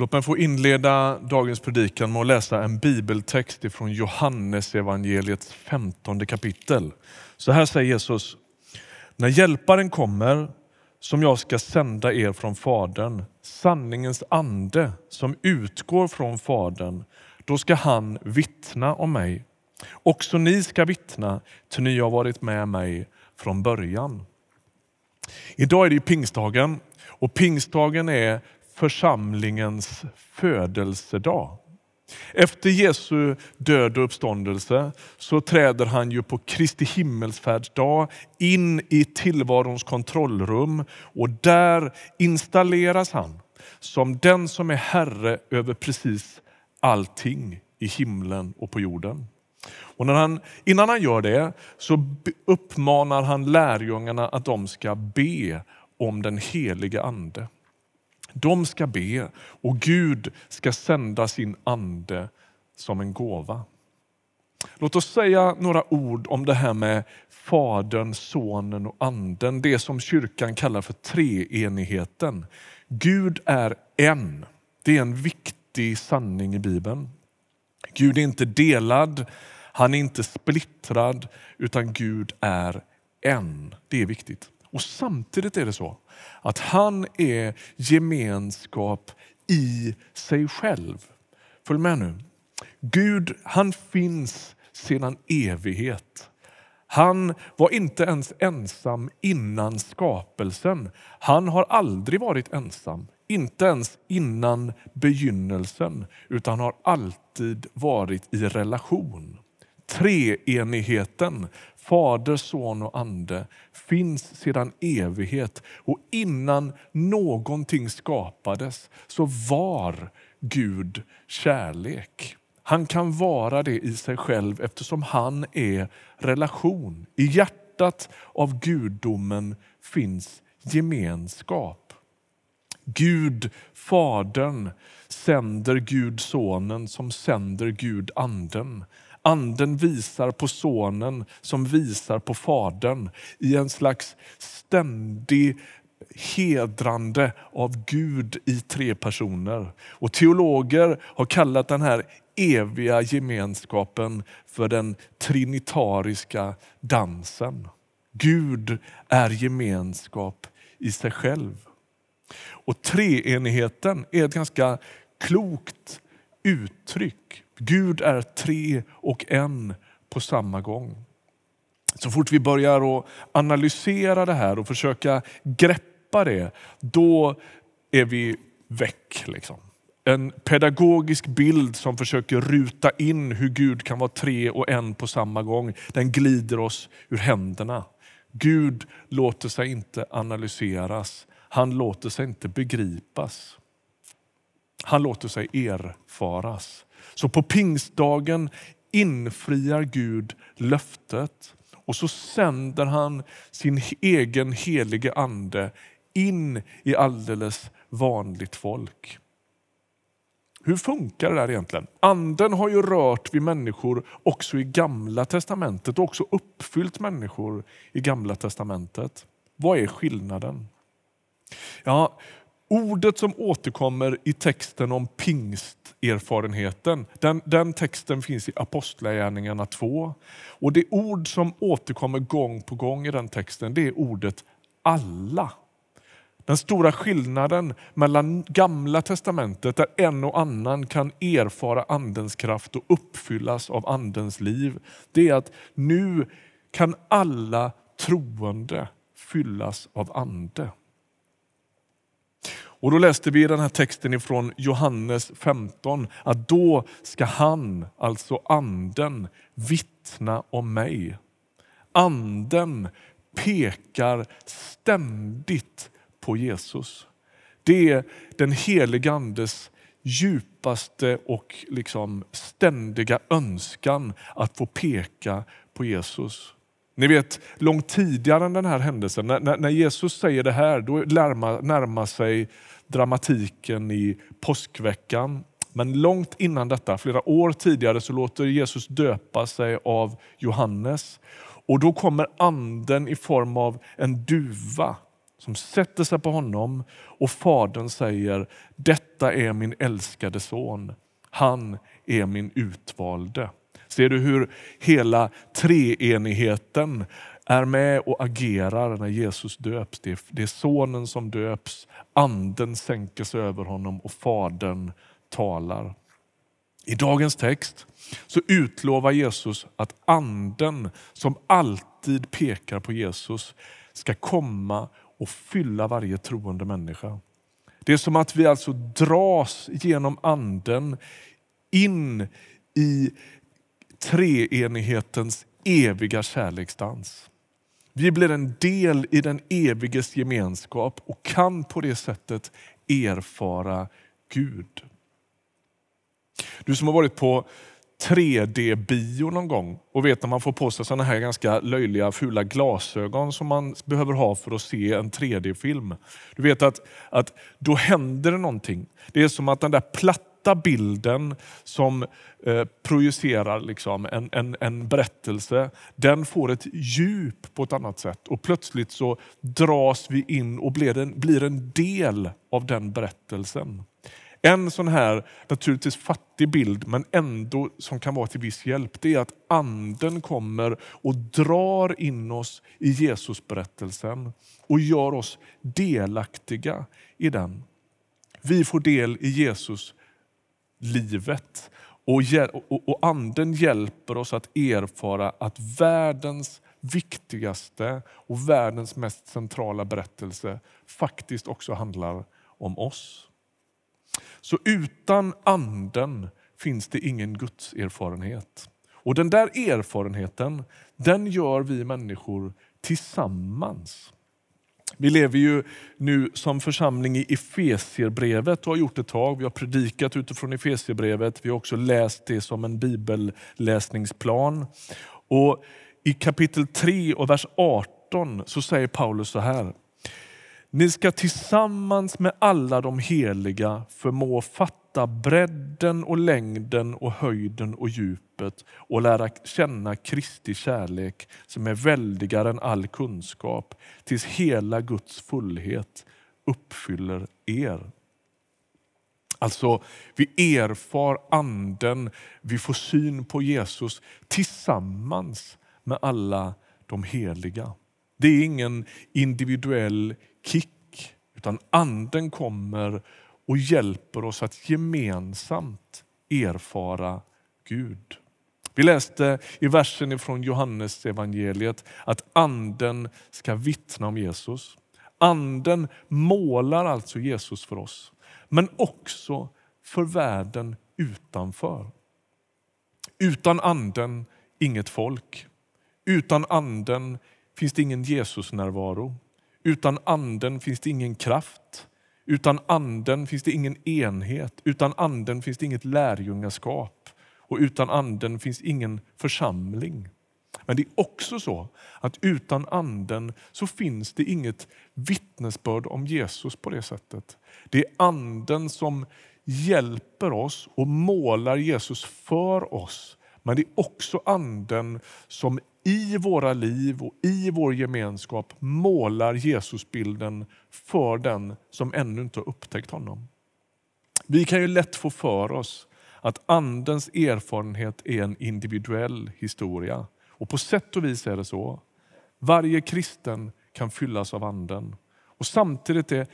Låt mig få inleda dagens predikan med att läsa en bibeltext ifrån Johannes evangeliets femtonde kapitel. Så här säger Jesus. När hjälparen kommer, som jag ska sända er från Fadern, sanningens ande som utgår från Fadern, då ska han vittna om mig. Också ni ska vittna, ty ni har varit med mig från början. Idag är det pingstdagen och pingstdagen är församlingens födelsedag. Efter Jesu död och uppståndelse så träder han ju på Kristi himmelsfärdsdag in i tillvarons kontrollrum och där installeras han som den som är herre över precis allting i himlen och på jorden. Och när han, innan han gör det så uppmanar han lärjungarna att de ska be om den helige Ande. De ska be och Gud ska sända sin ande som en gåva. Låt oss säga några ord om det här med Fadern, Sonen och Anden. Det som kyrkan kallar för treenigheten. Gud är en. Det är en viktig sanning i Bibeln. Gud är inte delad, han är inte splittrad, utan Gud är en. Det är viktigt. Och Samtidigt är det så att han är gemenskap i sig själv. Följ med nu. Gud han finns sedan evighet. Han var inte ens ensam innan skapelsen. Han har aldrig varit ensam, inte ens innan begynnelsen, utan har alltid varit i relation. Treenigheten, Fader, Son och Ande finns sedan evighet och innan någonting skapades så var Gud kärlek. Han kan vara det i sig själv eftersom han är relation. I hjärtat av gudomen finns gemenskap. Gud, Fadern, sänder Gud Sonen som sänder Gud Anden. Anden visar på Sonen som visar på Fadern i en slags ständig hedrande av Gud i tre personer. Och Teologer har kallat den här eviga gemenskapen för den trinitariska dansen. Gud är gemenskap i sig själv. Och treenigheten är ett ganska klokt uttryck. Gud är tre och en på samma gång. Så fort vi börjar att analysera det här och försöka greppa det, då är vi väck. Liksom. En pedagogisk bild som försöker ruta in hur Gud kan vara tre och en på samma gång, den glider oss ur händerna. Gud låter sig inte analyseras, han låter sig inte begripas. Han låter sig erfaras. Så på pingstdagen infriar Gud löftet och så sänder han sin egen helige ande in i alldeles vanligt folk. Hur funkar det där egentligen? Anden har ju rört vid människor också i gamla testamentet och också uppfyllt människor i gamla testamentet. Vad är skillnaden? Ja, Ordet som återkommer i texten om pingsterfarenheten, den, den texten finns i Apostlagärningarna 2. Och det ord som återkommer gång på gång i den texten, det är ordet alla. Den stora skillnaden mellan gamla testamentet där en och annan kan erfara andens kraft och uppfyllas av andens liv, det är att nu kan alla troende fyllas av ande. Och Då läste vi i den här texten ifrån Johannes 15 att då ska han, alltså anden, vittna om mig. Anden pekar ständigt på Jesus. Det är den helige Andes djupaste och liksom ständiga önskan att få peka på Jesus. Ni vet, långt tidigare än den här händelsen, när, när Jesus säger det här, då närmar, närmar sig dramatiken i påskveckan. Men långt innan detta, flera år tidigare, så låter Jesus döpa sig av Johannes. Och då kommer anden i form av en duva som sätter sig på honom och fadern säger detta är min älskade son. Han är min utvalde. Ser du hur hela treenigheten är med och agerar när Jesus döps. Det är, det är sonen som döps, anden sänker sig över honom och fadern talar. I dagens text så utlovar Jesus att anden som alltid pekar på Jesus ska komma och fylla varje troende människa. Det är som att vi alltså dras genom anden in i treenighetens eviga kärleksdans. Vi blir en del i den eviges gemenskap och kan på det sättet erfara Gud. Du som har varit på 3D-bio någon gång och vet när man får på sig såna här ganska löjliga fula glasögon som man behöver ha för att se en 3D-film. Du vet att, att då händer det någonting. Det är som att den där platta rätta bilden som eh, projicerar liksom en, en, en berättelse, den får ett djup på ett annat sätt. Och plötsligt så dras vi in och blir en, blir en del av den berättelsen. En sån här naturligtvis fattig bild, men ändå som kan vara till viss hjälp, det är att anden kommer och drar in oss i Jesusberättelsen och gör oss delaktiga i den. Vi får del i Jesus livet. Och, och, och Anden hjälper oss att erfara att världens viktigaste och världens mest centrala berättelse faktiskt också handlar om oss. Så utan Anden finns det ingen Guds erfarenhet. Och den där erfarenheten, den gör vi människor tillsammans. Vi lever ju nu som församling i Efesierbrevet och har gjort ett tag. Vi har predikat utifrån Efesierbrevet. Vi har också läst det som en bibelläsningsplan. Och I kapitel 3 och vers 18 så säger Paulus så här. Ni ska tillsammans med alla de heliga förmå fatta bredden och längden och höjden och djupet och lära känna Kristi kärlek som är väldigare än all kunskap tills hela Guds fullhet uppfyller er. Alltså, vi erfar anden, vi får syn på Jesus tillsammans med alla de heliga. Det är ingen individuell kick, utan anden kommer och hjälper oss att gemensamt erfara Gud. Vi läste i versen från Johannes evangeliet att anden ska vittna om Jesus. Anden målar alltså Jesus för oss, men också för världen utanför. Utan anden, inget folk. Utan anden finns det ingen Jesus-närvaro. Utan anden finns det ingen kraft. Utan anden finns det ingen enhet. Utan anden finns det inget lärjungaskap. Och utan anden finns ingen församling. Men det är också så att utan anden så finns det inget vittnesbörd om Jesus på det sättet. Det är anden som hjälper oss och målar Jesus för oss. Men det är också anden som i våra liv och i vår gemenskap målar Jesusbilden för den som ännu inte har upptäckt honom. Vi kan ju lätt få för oss att Andens erfarenhet är en individuell historia. Och på sätt och vis är det så. Varje kristen kan fyllas av Anden. Och Samtidigt är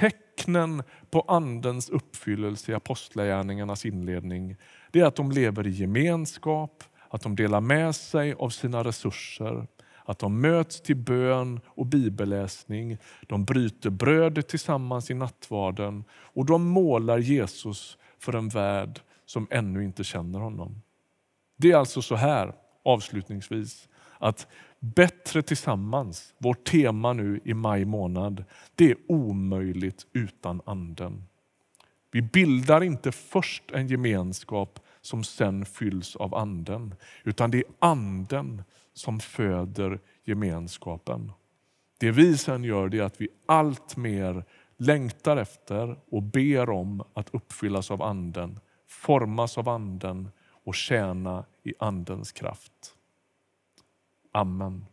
tecknen på Andens uppfyllelse i Apostlagärningarnas inledning det är att de lever i gemenskap, att de delar med sig av sina resurser, att de möts till bön och bibelläsning. De bryter brödet tillsammans i nattvarden och de målar Jesus för en värld som ännu inte känner honom. Det är alltså så här, avslutningsvis, att bättre tillsammans, vårt tema nu i maj månad, det är omöjligt utan anden. Vi bildar inte först en gemenskap som sen fylls av anden. Utan det är anden som föder gemenskapen. Det vi sen gör är att vi allt mer längtar efter och ber om att uppfyllas av anden, formas av anden och tjäna i andens kraft. Amen.